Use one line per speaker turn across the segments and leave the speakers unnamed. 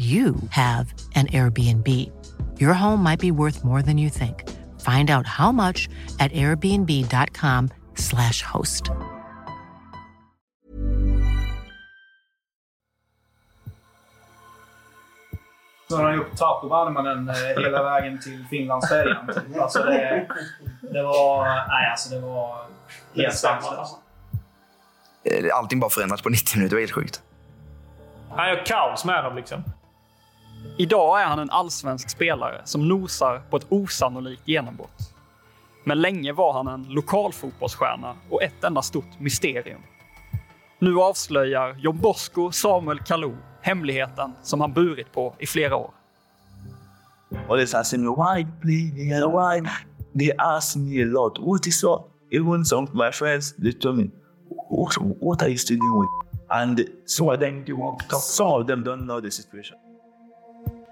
you have an Airbnb. Your home might be worth more than you think. Find out how much at airbnb.com/slash host.
Så har han gjort Tapiovarmanen eh, hela vägen till Finlandsfärjan. Typ. Alltså det, det var... Nej, alltså det var helt sanslöst.
Eh, Allting bara förändras på 90 minuter. Det var helt sjukt.
Han gör kaos med dem liksom.
Idag är han en allsvensk spelare som nosar på ett osannolikt genombrott. Men länge var han en lokal fotbollsstjärna och ett enda stort mysterium. Nu avslöjar John Bosco Samuel Kalou hemligheten som han burit på i flera år.
always asking me why play and why they ask me a lot what is up even some of my friends they told me what, what are you still doing and so then they want some of them don't know the situation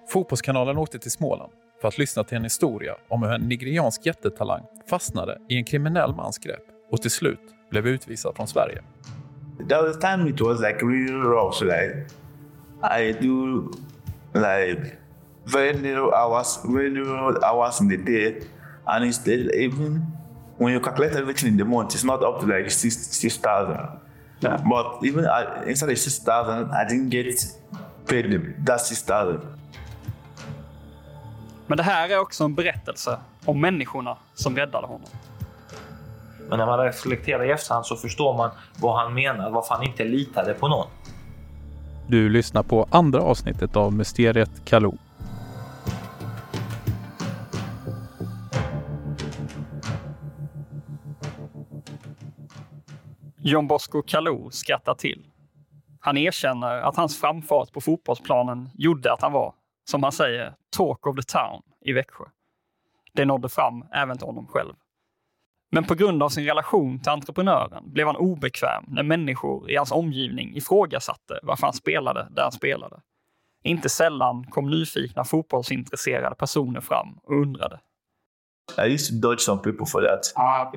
Fotbollskanalen åkte till Småland för att lyssna till en historia om hur en nigeriansk jättetalang fastnade i en kriminell mans grepp och till slut blev utvisad från Sverige.
there was a time it was like really rough like i do like very little hours very little hours in the day. And it's still even when you calculate everything in the month it's not up to like six six thousand. But even I, inside the six thousand i didn't get paid the, that six thousand
Men det här är också en berättelse om människorna som räddade honom.
Men när man reflekterar i efterhand så förstår man vad han menar, varför han inte litade på någon.
Du lyssnar på andra avsnittet av Mysteriet Kalou.
John Bosco Kalou skrattar till. Han erkänner att hans framfart på fotbollsplanen gjorde att han var, som han säger, talk of the town i Växjö. Det nådde fram även till honom själv. Men på grund av sin relation till entreprenören blev han obekväm när människor i hans omgivning ifrågasatte varför han spelade där han spelade. Inte sällan kom nyfikna fotbollsintresserade personer fram och undrade.
I used to dodge some people for that.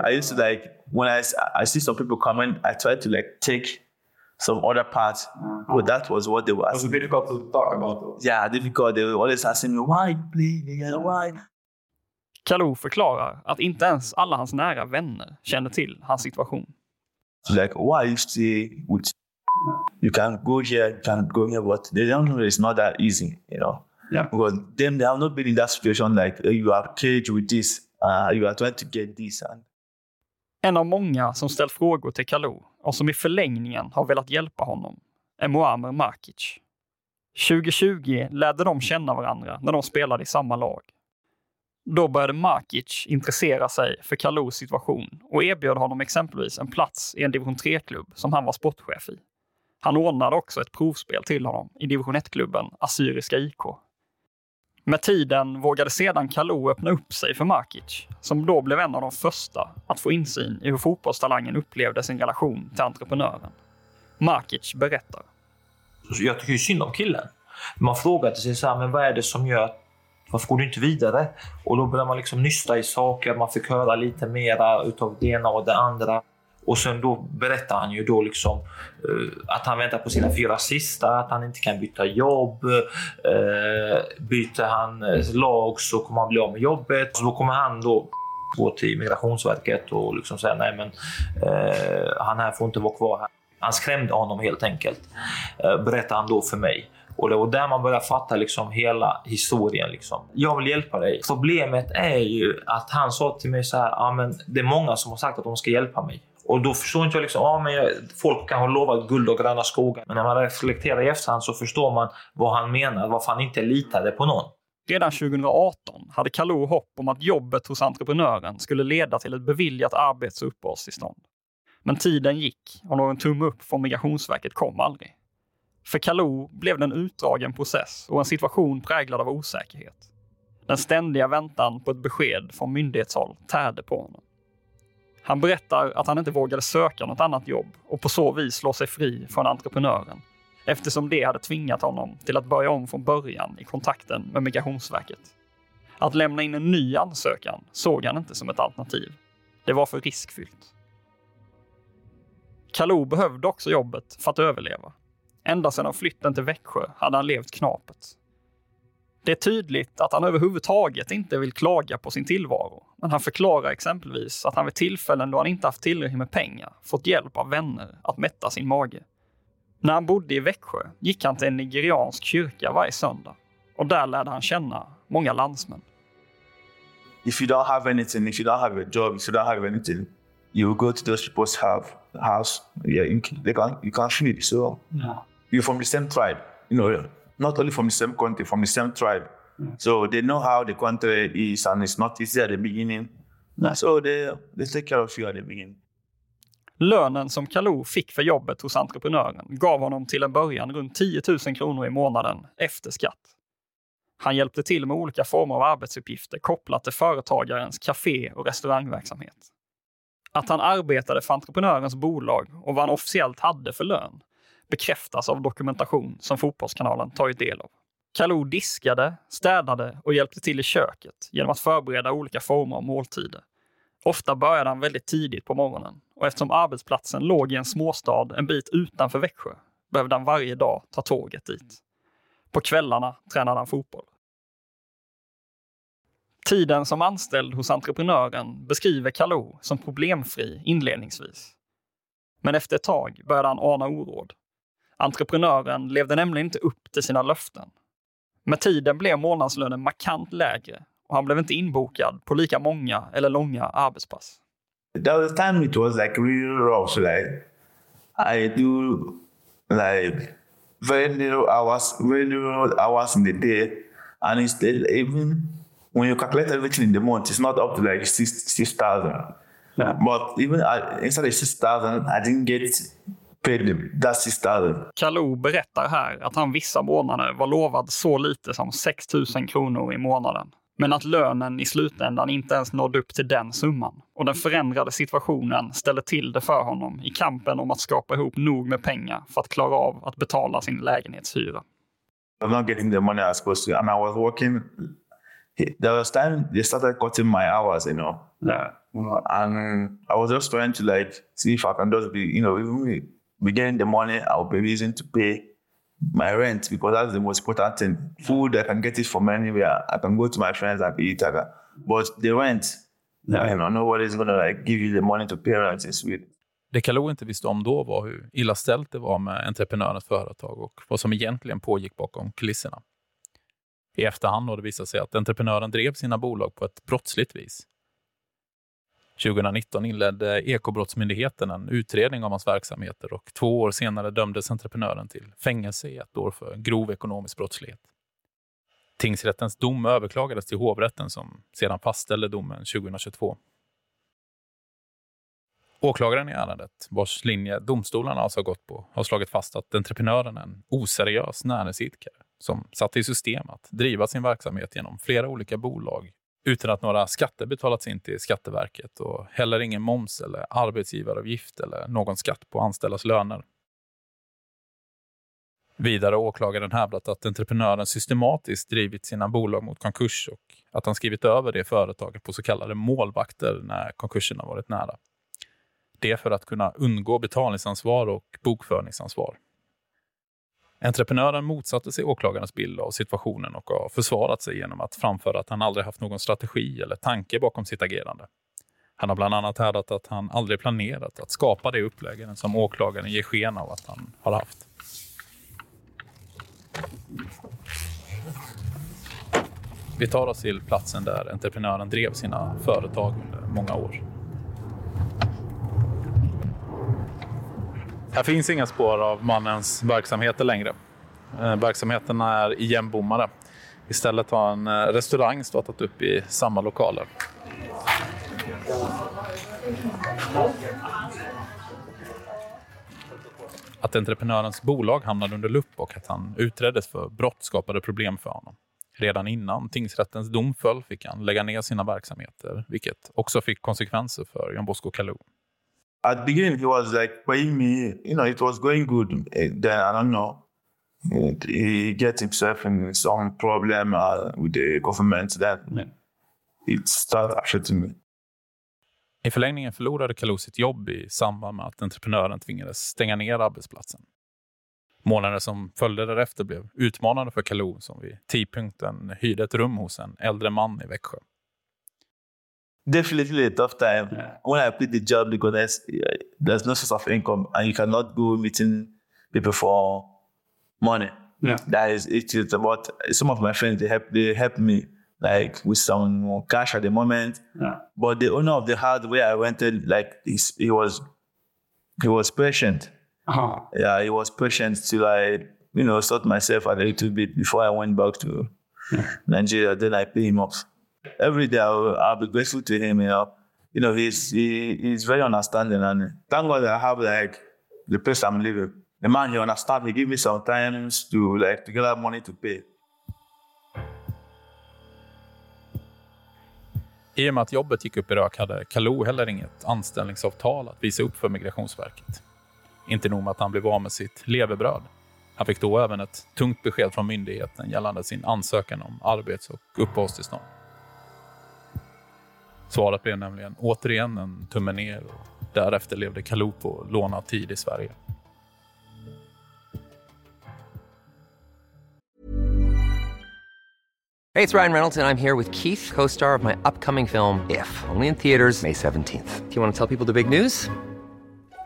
I used to like when I, I see some people coming, I try to like take some other part. But that was what they were asking.
difficult to talk about.
Yeah, difficult. They were always asking me why play and why.
Kalou förklarar att inte ens alla hans nära vänner kände till hans situation.
Like why you stay with you can go here, you can go here, but they don't know it's not that easy, you know.
Yeah.
Because them they have not been in that situation like you are caged with this, uh, you are trying to get this and
En av många som ställt frågor till Kalou och som i förlängningen har velat hjälpa honom är Muamer Markic. 2020 lärde de känna varandra när de spelade i samma lag. Då började Markic intressera sig för Kalous situation och erbjöd honom exempelvis en plats i en division 3-klubb som han var sportchef i. Han ordnade också ett provspel till honom i division 1-klubben Assyriska IK. Med tiden vågade sedan Kalou öppna upp sig för Markic, som då blev en av de första att få insyn i hur fotbollstalangen upplevde sin relation till entreprenören. Markic berättar.
Jag tycker ju synd om killen. Man frågade sig så här, men vad är det som gör att varför går du inte vidare? Och då började man liksom nysta i saker, man fick höra lite mera utav det ena och det andra. Och sen då berättar han ju då liksom eh, att han väntar på sina fyra sista, att han inte kan byta jobb. Uh, byter han eh, lag så kommer han bli av med jobbet. Så då kommer han då gå till Migrationsverket och liksom säga nej men han här får inte vara kvar här. Han skrämde honom helt enkelt, eh, berättar han då för mig. Och det var där man började fatta liksom hela historien. Liksom. Jag vill hjälpa dig. Problemet är ju att han sa till mig så här, ah, men det är många som har sagt att de ska hjälpa mig. Och då förstår inte jag liksom, ah, men jag, folk kan ha lovat guld och gröna skogar. Men när man reflekterar i efterhand så förstår man vad han menar, varför han inte litade på någon.
Redan 2018 hade Kalou hopp om att jobbet hos entreprenören skulle leda till ett beviljat arbets och uppehållstillstånd. Men tiden gick och någon tumme upp från Migrationsverket kom aldrig. För Kalou blev det en utdragen process och en situation präglad av osäkerhet. Den ständiga väntan på ett besked från myndighetshåll tärde på honom. Han berättar att han inte vågade söka något annat jobb och på så vis slå sig fri från entreprenören eftersom det hade tvingat honom till att börja om från början i kontakten med Migrationsverket. Att lämna in en ny ansökan såg han inte som ett alternativ. Det var för riskfyllt. Kalou behövde också jobbet för att överleva. Ända sedan flytten till Växjö hade han levt knapert. Det är tydligt att han överhuvudtaget inte vill klaga på sin tillvaro, men han förklarar exempelvis att han vid tillfällen då han inte haft tillräckligt med pengar fått hjälp av vänner att mätta sin mage. När han bodde i Växjö gick han till en nigeriansk kyrka varje söndag och där lärde han känna många landsmän.
If you don't have anything, if you don't have a job, if you don't have anything, you go to those people's have, house. Yeah, you they can, you can feed. So
Yeah.
you're from the same tribe, you know, not only from the same country, from the same tribe. So they know how the country is, and it's not easy at the beginning. So they they take care of you at the beginning.
Lönen som Kalou fick för jobbet hos entreprenören gav honom till en början runt 10 000 kronor i månaden efter skatt. Han hjälpte till med olika former av arbetsuppgifter kopplat till företagarens café och restaurangverksamhet. Att han arbetade för entreprenörens bolag och vad han officiellt hade för lön bekräftas av dokumentation som Fotbollskanalen tagit del av. Kalou diskade, städade och hjälpte till i köket genom att förbereda olika former av måltider. Ofta började han väldigt tidigt på morgonen och eftersom arbetsplatsen låg i en småstad en bit utanför Växjö behövde han varje dag ta tåget dit. På kvällarna tränade han fotboll. Tiden som anställd hos entreprenören beskriver Kalou som problemfri inledningsvis. Men efter ett tag började han ana oråd. Entreprenören levde nämligen inte upp till sina löften. Med tiden blev månadslönen markant lägre och han blev inte inbokad på lika många eller långa arbetspass.
There was a time it was like really rough. Like I do like very little hours, very little hours in the day, and it's still even when you calculate everything in the month, it's not up to like six six thousand.
Yeah.
But even I, instead of six thousand, I didn't get That's six thousand.
Kalou berättar här att han vissa månader var lovad så lite som 6 000 kronor i månaden. Men att lönen i slutändan inte ens nådde upp till den summan. Och den förändrade situationen ställde till det för honom i kampen om att skapa ihop nog med pengar för att klara av att betala sin lägenhetshyra.
I was not getting the money I was supposed to, and I was working. There was time they started cutting my hours, you know.
Yeah.
And I was just trying to like see if I can just be, you know, even me be getting the money, I'll be using to pay my rent because that's the most important thing. Food, I can get it from anywhere. I can go to my friends and eat. I can, but the rent,
Yeah.
you know, nobody's gonna like give you the money to pay rent in Sweden.
Det Kalou inte visste om då var hur illa ställt det var med entreprenörens företag och vad som egentligen pågick bakom kulisserna. I efterhand har det visat sig att entreprenören drev sina bolag på ett brottsligt vis. 2019 inledde Ekobrottsmyndigheten en utredning om hans verksamheter och två år senare dömdes entreprenören till fängelse i ett år för grov ekonomisk brottslighet. Tingsrättens dom överklagades till hovrätten som sedan fastställde domen 2022. Åklagaren i ärendet, vars linje domstolarna alltså har gått på, har slagit fast att entreprenören är en oseriös näringsidkare som satte i system att driva sin verksamhet genom flera olika bolag utan att några skatter betalats in till Skatteverket och heller ingen moms eller arbetsgivaravgift eller någon skatt på anställdas löner. Vidare har åklagaren hävdat att entreprenören systematiskt drivit sina bolag mot konkurs och att han skrivit över det företaget på så kallade målvakter när konkursen har varit nära. Det för att kunna undgå betalningsansvar och bokföringsansvar. Entreprenören motsatte sig åklagarens bild av situationen och har försvarat sig genom att framföra att han aldrig haft någon strategi eller tanke bakom sitt agerande. Han har bland annat hävdat att han aldrig planerat att skapa det uppläggen som åklagaren ger sken av att han har haft. Vi tar oss till platsen där entreprenören drev sina företag under många år. Här finns inga spår av mannens verksamheter längre. Eh, verksamheterna är igenbommade. Istället har en eh, restaurang startat upp i samma lokaler. Att entreprenörens bolag hamnade under lupp och att han utreddes för brott skapade problem för honom. Redan innan tingsrättens dom föll fick han lägga ner sina verksamheter, vilket också fick konsekvenser för John Bosco Kalou.
At the beginning, he was like paying me, you know, it was going good. Eh, Then I don't know. He get himself in some problem uh, with the government. Then it started affecting me.
I förlängningen förlorade Kalou sitt jobb i samband med att entreprenören tvingades stänga ner arbetsplatsen. Månader som följde därefter blev utmanande för Kalou som vid tidpunkten hyrde ett rum hos en äldre man i Växjö.
Definitely a tough time. When I quit the job because there's, uh, there's no source of income and you cannot go meeting people for money.
Yeah.
That is it is about some of my friends they help they help me like with some cash at the moment.
Yeah.
But the owner of the house where I rented, like he's, he was he was patient.
Aha.
Yeah, he was patient till I, you know, sort myself out a little bit before I went back to Nigeria. Then I pay him off. Every day I'll, I'll be grateful to him. You know, you know he's he, he's very understanding, and thank God I have like the place I'm living. The man he understands. He give me some times to like to gather money to pay.
I och med att jobbet gick upp i rök hade Kalou heller inget anställningsavtal att visa upp för Migrationsverket. Inte nog med att han blev av med sitt levebröd. Han fick då även ett tungt besked från myndigheten gällande sin ansökan om arbets och uppehållstillstånd. Svaret blev nämligen återigen en tumme ner och därefter levde Kalu på lånad tid i Sverige.
Hej, det är Ryan Reynolds, jag är här med Keith, co star of my upcoming film, If, only in theaters, May 17th. Do you want to tell people the big news?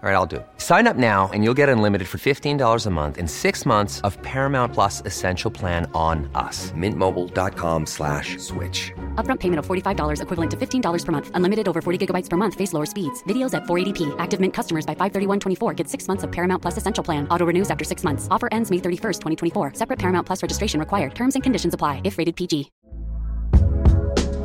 All right, I'll do it. Sign up now and you'll get unlimited for $15 a month in six months of Paramount Plus Essential Plan on us. Mintmobile.com slash switch.
Upfront payment of $45 equivalent to $15 per month. Unlimited over 40 gigabytes per month. Face lower speeds. Videos at 480p. Active Mint customers by 531.24 get six months of Paramount Plus Essential Plan. Auto renews after six months. Offer ends May 31st, 2024. Separate Paramount Plus registration required. Terms and conditions apply if rated PG.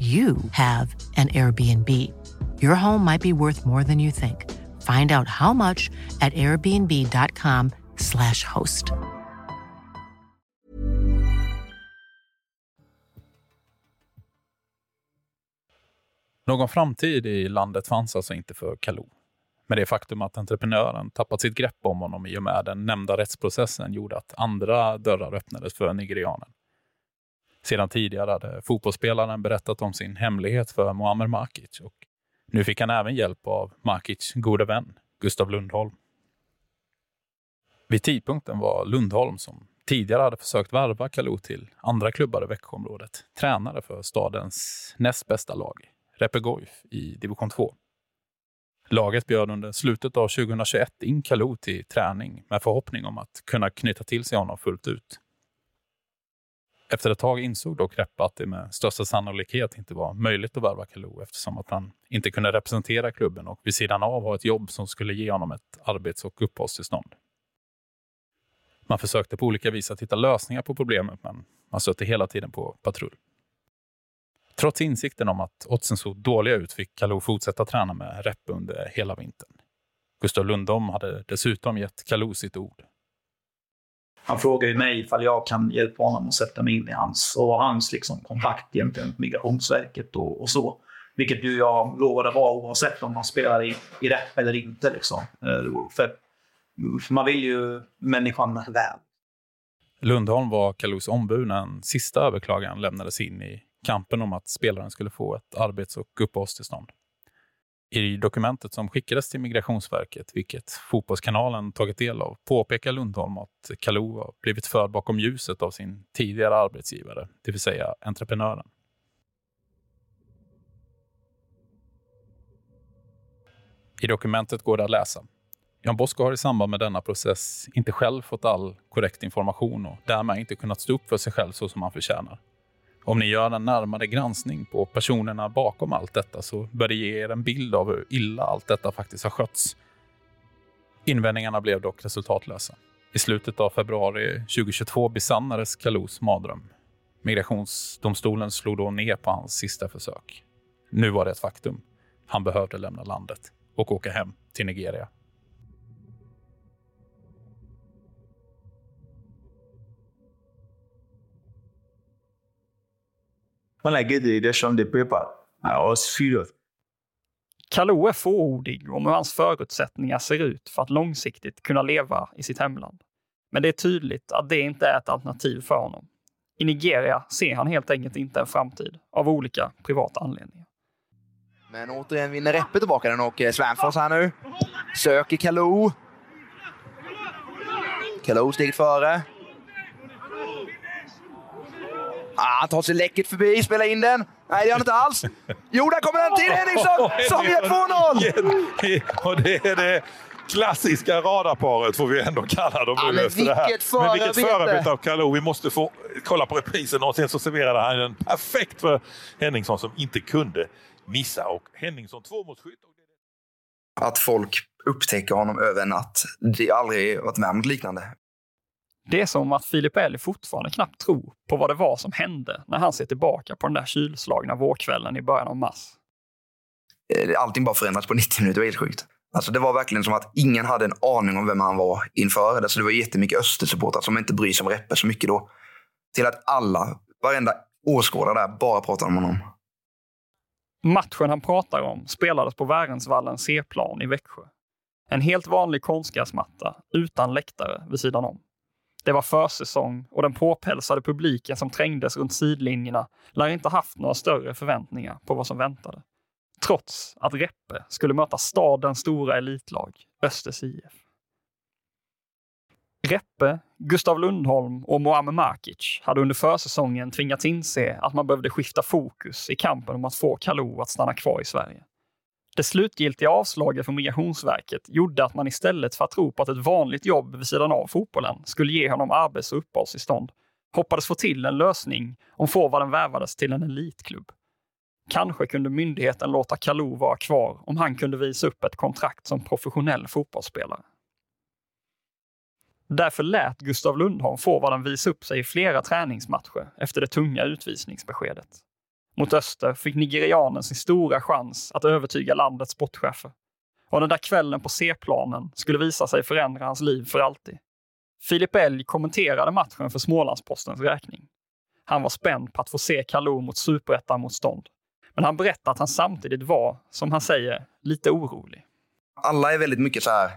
you have an Airbnb. Your home might be worth more than you think. Find out how much at airbnb.com/slash host.
Någon framtid i landet fanns alltså inte för Kalou. Men det faktum att entreprenören tappat sitt grepp om honom i och med den nämnda rättsprocessen gjorde att andra dörrar öppnades för nigerianen. Sedan tidigare hade fotbollsspelaren berättat om sin hemlighet för Muammar Makic och nu fick han även hjälp av Makics gode vän, Gustav Lundholm. Vid tidpunkten var Lundholm, som tidigare hade försökt värva Kalou till andra klubbar i Växjöområdet, tränare för stadens näst bästa lag, Repe Goif i division 2. Laget bjöd under slutet av 2021 in Kalou till träning med förhoppning om att kunna knyta till sig honom fullt ut. Efter ett tag insåg dock Reppe att det med största sannolikhet inte var möjligt att värva Kalou eftersom att han inte kunde representera klubben och vid sidan av ha ett jobb som skulle ge honom ett arbets och uppehållstillstånd. Man försökte på olika vis att hitta lösningar på problemet men man stötte hela tiden på patrull. Trots insikten om att oddsen såg dåliga ut fick Kalou fortsätta träna med Reppe under hela vintern. Gustav Lundholm hade dessutom gett Kalou sitt ord.
Han frågar ju mig ifall jag kan hjälpa honom att sätta mig in i hans, och hans liksom kontakt gentemot Migrationsverket och, och så. Vilket ju jag lovade vara oavsett om man spelar i, i rep eller inte. Liksom. Eh, för, för man vill ju människan väl.
Lundholm var Kalous ombud när en sista överklagan lämnades in i kampen om att spelaren skulle få ett arbets och uppehållstillstånd. I dokumentet som skickades till Migrationsverket, vilket Fotbollskanalen tagit del av, påpekar Lundholm att Kalou har blivit förd bakom ljuset av sin tidigare arbetsgivare, det vill säga entreprenören. I dokumentet går det att läsa. Jan Bosko har i samband med denna process inte själv fått all korrekt information och därmed inte kunnat stå upp för sig själv så som han förtjänar. Om ni gör en närmare granskning på personerna bakom allt detta så bör det ge er en bild av hur illa allt detta faktiskt har skötts. Invändningarna blev dock resultatlösa. I slutet av februari 2022 besannades Kalous mardröm. Migrationsdomstolen slog då ner på hans sista försök. Nu var det ett faktum. Han behövde lämna landet och åka hem till Nigeria.
When I get the redaction of the paper, I was furious.
Kalou är fåordig om hur hans förutsättningar ser ut för att långsiktigt kunna leva i sitt hemland. Men det är tydligt att det inte är ett alternativ för honom. I Nigeria ser han helt enkelt inte en framtid av olika privata anledningar.
Men återigen vinner Reppe tillbaka den och eh, Svärfors här nu. Söker Kalou. Kalou steget före. Ah, tar sig läckert förbi, spelar in den. Nej, det gör han inte alls. Jo, där kommer den till Henningsson som gör 2-0!
Och det är det klassiska radarparet får vi ändå kalla dem
Ja,
nu efter det här.
vilket
Men vilket
förarbete!
förarbete av Kalou. Vi måste få kolla på reprisen och sen så serverade han den perfekt för Henningsson som inte kunde missa. Och Henningsson tvåmålsskytt.
Att folk upptäcker honom över en natt. Det har aldrig varit med om liknande.
Det är som att Filip Elg fortfarande knappt tror på vad det var som hände när han ser tillbaka på den där kylslagna vårkvällen i början av mars.
Eh, Allting bara förändrats på 90 minuter. Det var helt sjukt. Alltså det var verkligen som att ingen hade en aning om vem han var inför. Alltså det var jättemycket Östersupportrar som inte bryr sig om Reppe så mycket då. Till att alla, varenda åskådare där, bara pratar om honom.
Matchen han pratar om spelades på Värensvallens C-plan i Växjö. En helt vanlig konstgräsmatta utan läktare vid sidan om. Det var försäsong och den påpälsade publiken som trängdes runt sidlinjerna lär inte haft några större förväntningar på vad som väntade. Trots att Reppe skulle möta stadens stora elitlag, Östers IF. Reppe, Gustav Lundholm och Mohamed Markic hade under försäsongen tvingats inse att man behövde skifta fokus i kampen om att få Kalou att stanna kvar i Sverige. Det slutgiltiga avslaget från Migrationsverket gjorde att man istället för att tro på att ett vanligt jobb vid sidan av fotbollen skulle ge honom arbets och uppehållstillstånd hoppades få till en lösning om forwarden värvades till en elitklubb. Kanske kunde myndigheten låta Kalou vara kvar om han kunde visa upp ett kontrakt som professionell fotbollsspelare. Därför lät Gustav Lundholm forwarden visa upp sig i flera träningsmatcher efter det tunga utvisningsbeskedet. Mot öster fick nigerianen sin stora chans att övertyga landets sportchefer. Och den där kvällen på C-planen skulle visa sig förändra hans liv för alltid. Filip Elg kommenterade matchen för Smålandspostens räkning. Han var spänd på att få se Kalou mot superettan-motstånd. Men han berättade att han samtidigt var, som han säger, lite orolig.
Alla är väldigt mycket så här.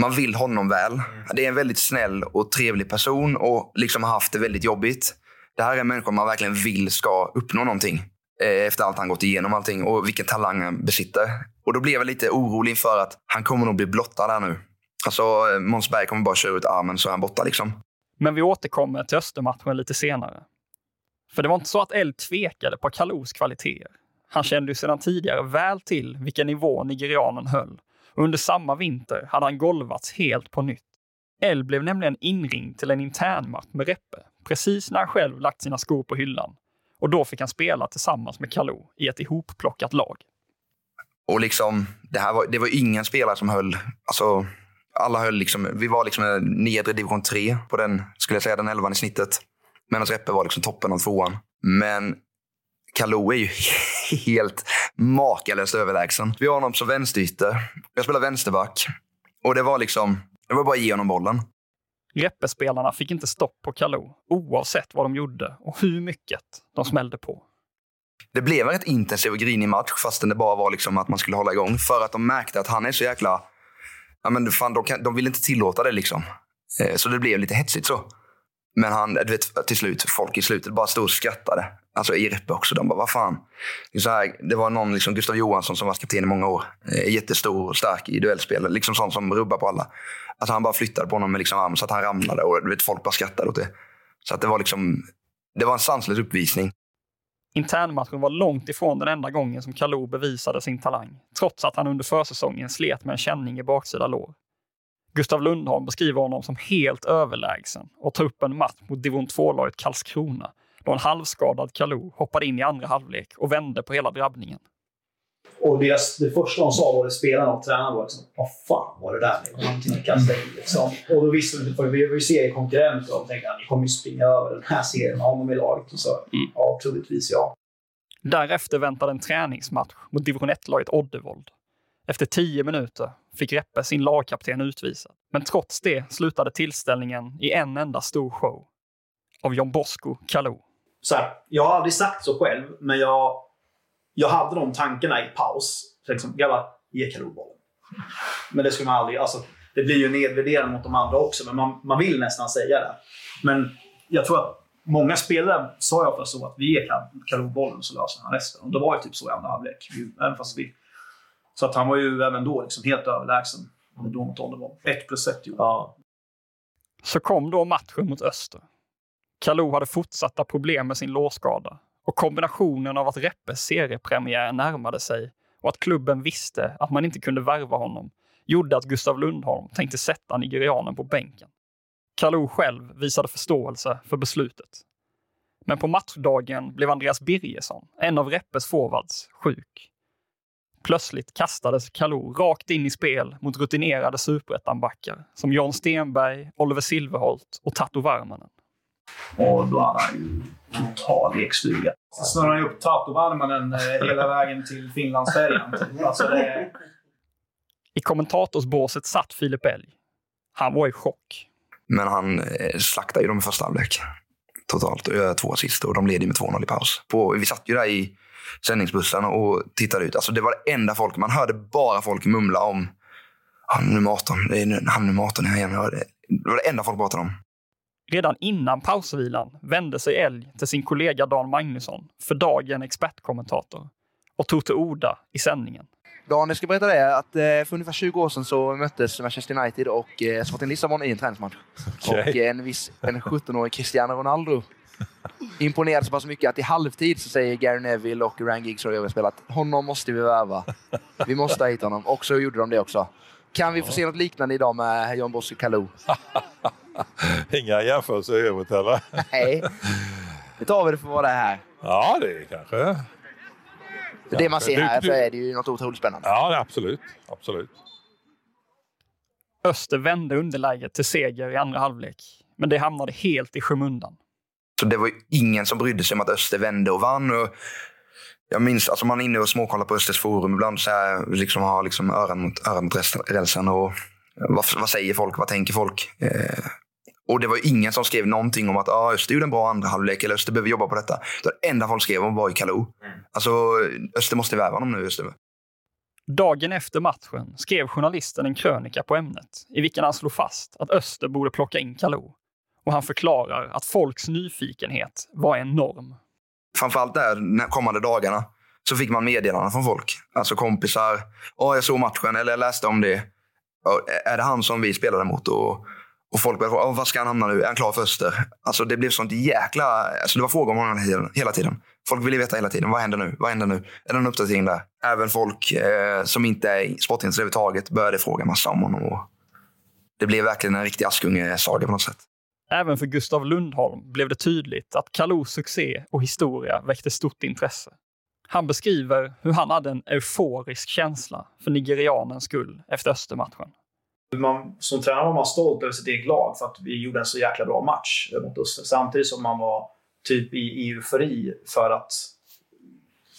Man vill honom väl. Det är en väldigt snäll och trevlig person och liksom har haft det väldigt jobbigt. Det här är människor man verkligen vill ska uppnå någonting. Eh, efter allt han gått igenom allting och vilken talang han besitter. Och då blev jag lite orolig inför att han kommer nog bli blottad här nu. Alltså eh, Måns Berg kommer bara köra ut armen så är han borta liksom.
Men vi återkommer till Östermatchen lite senare. För det var inte så att Elg tvekade på Kalous kvaliteter. Han kände ju sedan tidigare väl till vilken nivå nigerianen höll. Och under samma vinter hade han golvats helt på nytt. El blev nämligen inringd till en internmatch med Reppe, precis när han själv lagt sina skor på hyllan. Och då fick han spela tillsammans med Kalou i ett ihopplockat lag.
Och liksom, det, här var, det var ingen spelare som höll... Alltså, alla höll liksom, vi var liksom nedre division 3 på den, skulle jag säga, den elvan i snittet. Medan Reppe var liksom toppen av tvåan. Men Kalou är ju helt makalöst överlägsen. Vi har honom som vänsterytter. Jag spelar vänsterback. Och det var liksom, det var bara att ge honom bollen.
Reppespelarna fick inte stopp på Kalou, oavsett vad de gjorde och hur mycket de smällde på.
Det blev en rätt intensiv och grinig match fastän det bara var liksom att man skulle hålla igång. För att de märkte att han är så jäkla... Ja, men fan, de, kan, de vill inte tillåta det liksom. Eh, så det blev lite hetsigt så. Men han, du vet, till slut, folk i slutet bara stod och skrattade. Alltså i Reppe också. De bara, vad fan. Det, så här, det var någon, liksom Gustav Johansson som var kapten i många år. Eh, jättestor och stark i duellspel. Liksom sån som rubbar på alla. Alltså han bara flyttade på honom med liksom arm så att han ramlade och du vet, folk bara skrattade åt det. Så att det var liksom, det var en sanslös uppvisning.
Internmatchen var långt ifrån den enda gången som Kalou bevisade sin talang, trots att han under försäsongen slet med en känning i baksida lår. Gustav Lundholm beskriver honom som helt överlägsen och tar upp en match mot division 2-laget Karlskrona då en halvskadad Kalou hoppade in i andra halvlek och vände på hela drabbningen.
Och deras, det första de sa både spelarna och tränarna var liksom, vad fan var det där med? Man kunde kasta in liksom. Och då visste de, för vi var ju seriekonkurrenter och de tänkte att ni kommer ju springa över den här serien med honom i laget. Och så, mm. ja, troligtvis ja.
Därefter väntade en träningsmatch mot division 1-laget Oddevold. Efter tio minuter fick Reppe sin lagkapten utvisad. Men trots det slutade tillställningen i en enda stor show. Av John Bosco Kalou.
Så här, jag har aldrig sagt så själv, men jag, jag hade de tankarna i paus. Liksom, grabbar, ge Kalou bollen. Men det skulle man aldrig... Alltså, det blir ju nedvärderande mot de andra också, men man, man vill nästan säga det. Men jag tror att många spelare sa jag för så att vi ger Kalou bollen så löser han resten. Och det var ju typ så i andra halvlek. Även fast vi så att han var ju även då liksom helt överlägsen. Då mot Olderborn. 1 plus 1 ja.
Så kom då matchen mot Öster. Kalou hade fortsatta problem med sin lårskada och kombinationen av att Reppes seriepremiär närmade sig och att klubben visste att man inte kunde värva honom gjorde att Gustav Lundholm tänkte sätta nigerianen på bänken. Kalou själv visade förståelse för beslutet. Men på matchdagen blev Andreas Birgersson, en av Reppes forwards, sjuk Plötsligt kastades Kalou rakt in i spel mot rutinerade superettanbackar som Jan Stenberg, Oliver Silverholt och Tato Värmanen.
Och då hade han ju total lekstuga. Så snurrade han upp Tato Varmanen eh, hela vägen till Finlandsfärjan. Alltså det...
I kommentatorsbåset satt Filip Elg. Han var i chock.
Men han eh, slaktade ju dem i första halvlek. Totalt. Och gör två assist och de leder med 2-0 i paus. På, vi satt ju där i sändningsbussen och tittade ut. Alltså det var det enda folk, man hörde bara folk mumla om han nummer 18, det är han nummer 18 här igen. Det var det enda folk pratade om.
Redan innan pausvilan vände sig Elg till sin kollega Dan Magnusson, för dagen expertkommentator, och tog till orda i sändningen.
Dan, jag ska berätta det att eh, för ungefär 20 år sedan så möttes Manchester United och eh, Sporting Lissabon i en träningsmatch. Okay. Och en viss en 17-årig Cristiano Ronaldo imponerad så pass mycket att i halvtid så säger Gary Neville och Ryan Giggs spelare att honom måste vi värva. Vi måste ha hit honom. Och så gjorde de det också. Kan vi få se något liknande idag med John Bosco Kalou?
Inga jämförelser i övrigt eller?
Nej, det tar vi det för vad det är här.
Ja, det är kanske...
För det man ser här så är det ju något otroligt spännande.
Ja, absolut. absolut.
Öster vände underläget till seger i andra halvlek, men det hamnade helt i skymundan.
Så det var ingen som brydde sig om att Öster vände och vann. Och jag minns, alltså man är inne och småkollar på Östers forum ibland. Så här, liksom har liksom öron mot, öron mot rälsen. Och vad, vad säger folk? Vad tänker folk? Eh, och det var ingen som skrev någonting om att ah, Öster gjorde en bra andra halvlek eller Öster behöver jobba på detta. Det enda folk skrev om var ju Kalou. Mm. Alltså, Öster måste värva honom nu. Öster.
Dagen efter matchen skrev journalisten en krönika på ämnet i vilken han slog fast att Öster borde plocka in Kalou och han förklarar att folks nyfikenhet var enorm.
Framförallt där kommande dagarna så fick man meddelanden från folk. Alltså kompisar. Ja, jag såg matchen eller jag läste om det. Är det han som vi spelade mot? Och, och folk började fråga, var ska han hamna nu? Är han klar för Öster? Alltså det blev sånt jäkla... Alltså det var frågor om honom hela tiden. Folk ville veta hela tiden. Vad händer nu? Vad händer nu? Är det någon uppdatering där? Även folk eh, som inte är sportintresserade överhuvudtaget började fråga massa om honom. Och det blev verkligen en riktig Askunge-saga på något sätt.
Även för Gustav Lundholm blev det tydligt att Kalous succé och historia väckte stort intresse. Han beskriver hur han hade en euforisk känsla för nigerianens skull efter Östermatchen.
Man, som tränare var man stolt över sitt eget lag för att vi gjorde en så jäkla bra match mot Öster. Samtidigt som man var typ i, eufori för att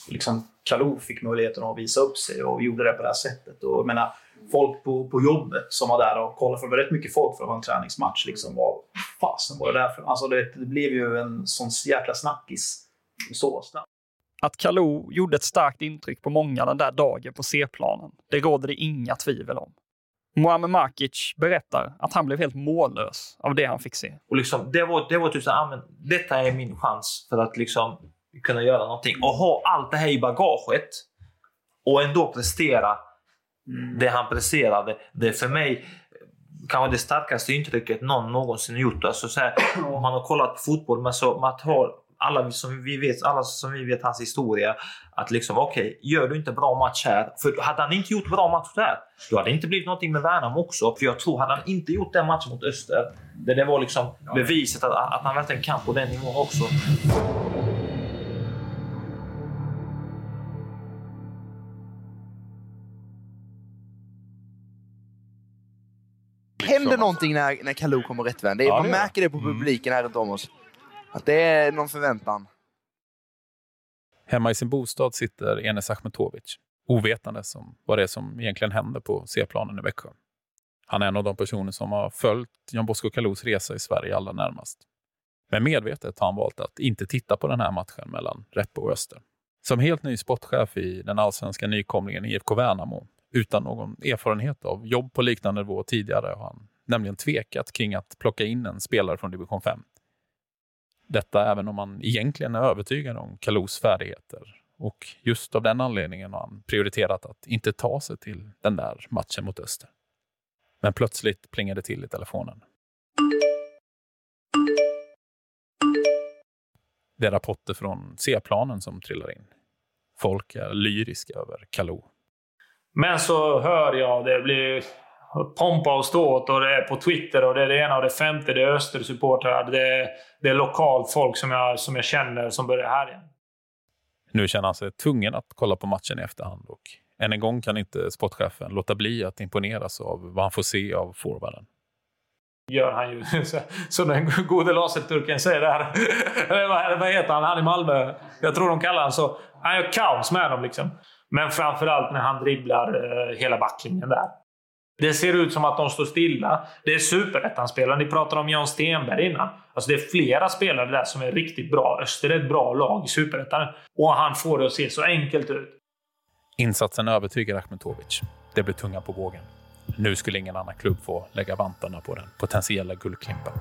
liksom, Kalou fick möjligheten att visa upp sig och gjorde det på det här sättet. Och, jag menar, folk på, på jobbet som var där och kollade, för det var rätt mycket folk för att vara en träningsmatch. Liksom, vad fasen var det där för? Alltså det, det blev ju en sån jäkla snackis så snabbt.
Att Kalou gjorde ett starkt intryck på många den där dagen på C-planen, det råder det inga tvivel om. Muamer Makic berättar att han blev helt mållös av det han fick se.
Och liksom, det var, det var typ så här, ah, men detta är min chans för att liksom kunna göra någonting. Och ha allt det här i bagaget och ändå prestera det han presterade. Det är för mig kanske det starkaste intrycket någon någonsin gjort. Alltså så här, om man har kollat på fotboll, men så man tar alla som vi vet, alla som vi vet hans historia. Att liksom, okej, okay, gör du inte bra match här. För hade han inte gjort bra match där, då hade det inte blivit någonting med Värnamo också. För jag tror, hade han inte gjort den matchen mot Öster, det, det var liksom beviset att, att han verkligen kan på den nivån också.
händer någonting när, när Kalou kommer rättvänd. Ja, man märker det på mm. publiken här runt om oss. Att det är någon förväntan.
Hemma i sin bostad sitter Enes Achmetovic, ovetande om vad det är som egentligen händer på C-planen i Växjö. Han är en av de personer som har följt Jan Bosko Kalous resa i Sverige allra närmast. Men medvetet har han valt att inte titta på den här matchen mellan Reppe och Öster. Som helt ny sportchef i den allsvenska nykomlingen IFK Värnamo utan någon erfarenhet av jobb på liknande nivå tidigare har han nämligen tvekat kring att plocka in en spelare från division 5. Detta även om man egentligen är övertygad om Kalous färdigheter. Och just av den anledningen har han prioriterat att inte ta sig till den där matchen mot Öster. Men plötsligt plingade till i telefonen. Det är rapporter från C-planen som trillar in. Folk är lyriska över Kalou.
Men så hör jag det blir pompa och ståt och det är på Twitter och det är det ena och det femte. Det är Östersupportrar. Det, det är lokalt folk som jag, som jag känner som börjar härja.
Nu känner han sig tvungen att kolla på matchen i efterhand och än en gång kan inte sportchefen låta bli att imponeras av vad han får se av forwarden.
Gör han ju, som den gode laserturken säger där. vad, vad heter han, han i Malmö? Jag tror de kallar honom så. Han gör kaos med dem liksom. Men framförallt när han dribblar eh, hela backlinjen där. Det ser ut som att de står stilla. Det är superettan-spelare. Ni pratade om Jan Stenberg innan. Alltså det är flera spelare där som är riktigt bra. Öster är ett bra lag i superettan. Och han får det att se så enkelt ut.
Insatsen övertygar Akhmetovic. Det blir tunga på vågen. Nu skulle ingen annan klubb få lägga vantarna på den potentiella guldklimpen.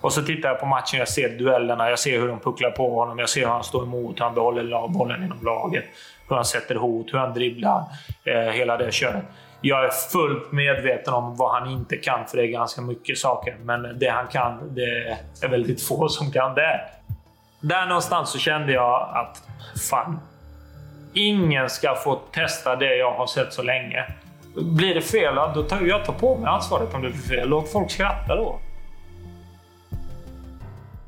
Och så tittar jag på matchen, jag ser duellerna, jag ser hur de pucklar på honom, jag ser hur han står emot, hur han behåller bollen inom laget, hur han sätter hot, hur han dribblar, eh, hela det köret. Jag är fullt medveten om vad han inte kan, för det är ganska mycket saker. Men det han kan, det är väldigt få som kan det. Där någonstans så kände jag att fan, ingen ska få testa det jag har sett så länge. Blir det fel, då tar jag tar på mig ansvaret om det blir fel. Låt folk skratta då.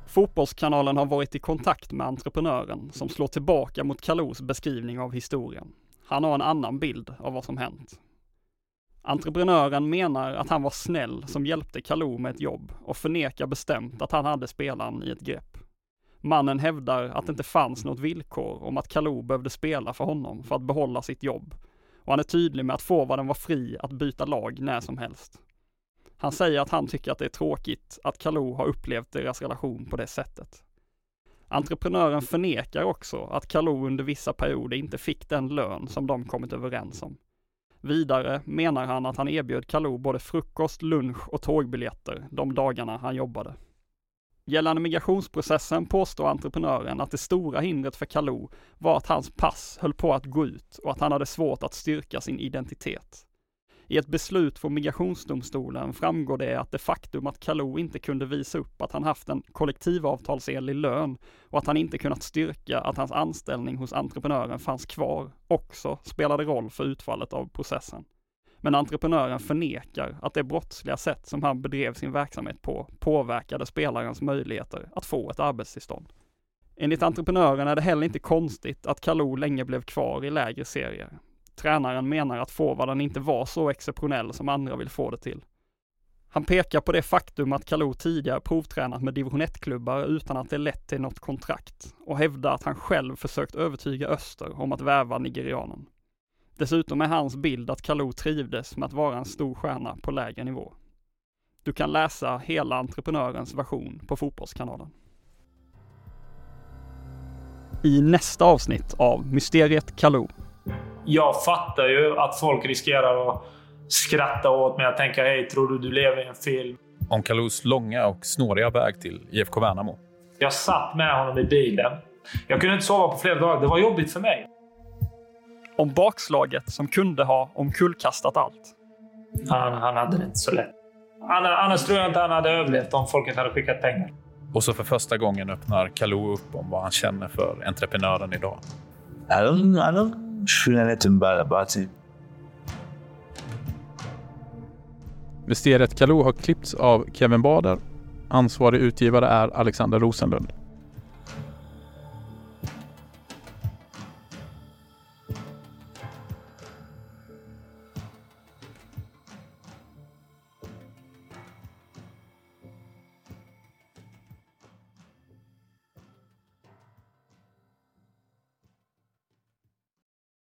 Fotbollskanalen har varit i kontakt med entreprenören som slår tillbaka mot Kalous beskrivning av historien. Han har en annan bild av vad som hänt. Entreprenören menar att han var snäll som hjälpte Kalou med ett jobb och förnekar bestämt att han hade spelaren i ett grepp. Mannen hävdar att det inte fanns något villkor om att Kalou behövde spela för honom för att behålla sitt jobb. Och han är tydlig med att forwarden var fri att byta lag när som helst. Han säger att han tycker att det är tråkigt att Kalou har upplevt deras relation på det sättet. Entreprenören förnekar också att Kalou under vissa perioder inte fick den lön som de kommit överens om. Vidare menar han att han erbjöd Kalou både frukost, lunch och tågbiljetter de dagarna han jobbade. Gällande migrationsprocessen påstår entreprenören att det stora hindret för Kalou var att hans pass höll på att gå ut och att han hade svårt att styrka sin identitet. I ett beslut från migrationsdomstolen framgår det att det faktum att Kalou inte kunde visa upp att han haft en kollektivavtalsenlig lön och att han inte kunnat styrka att hans anställning hos entreprenören fanns kvar också spelade roll för utfallet av processen. Men entreprenören förnekar att det brottsliga sätt som han bedrev sin verksamhet på påverkade spelarens möjligheter att få ett arbetstillstånd. Enligt entreprenören är det heller inte konstigt att Kalou länge blev kvar i lägre serier. Tränaren menar att forwarden inte var så exceptionell som andra vill få det till. Han pekar på det faktum att Kalou tidigare provtränat med division 1-klubbar utan att det lett till något kontrakt och hävdar att han själv försökt övertyga Öster om att värva nigerianen. Dessutom är hans bild att Kalou trivdes med att vara en stor stjärna på lägre nivå. Du kan läsa hela entreprenörens version på Fotbollskanalen. I nästa avsnitt av Mysteriet Kalou
jag fattar ju att folk riskerar att skratta åt mig. Jag tänker, hej, tror du du lever i en film?
Om Kalous långa och snåriga väg till IFK Värnamo.
Jag satt med honom i bilen. Jag kunde inte sova på flera dagar. Det var jobbigt för mig.
Om bakslaget som kunde ha omkullkastat allt.
Han, han hade det inte så lätt. Annars tror jag inte han hade överlevt om folket hade skickat pengar.
Och så för första gången öppnar Kalou upp om vad han känner för entreprenören idag.
I don't, i don't feel bad about it.
Mysteriet Kalou har klippts av Kevin Bader. Ansvarig utgivare är Alexander Rosenlund.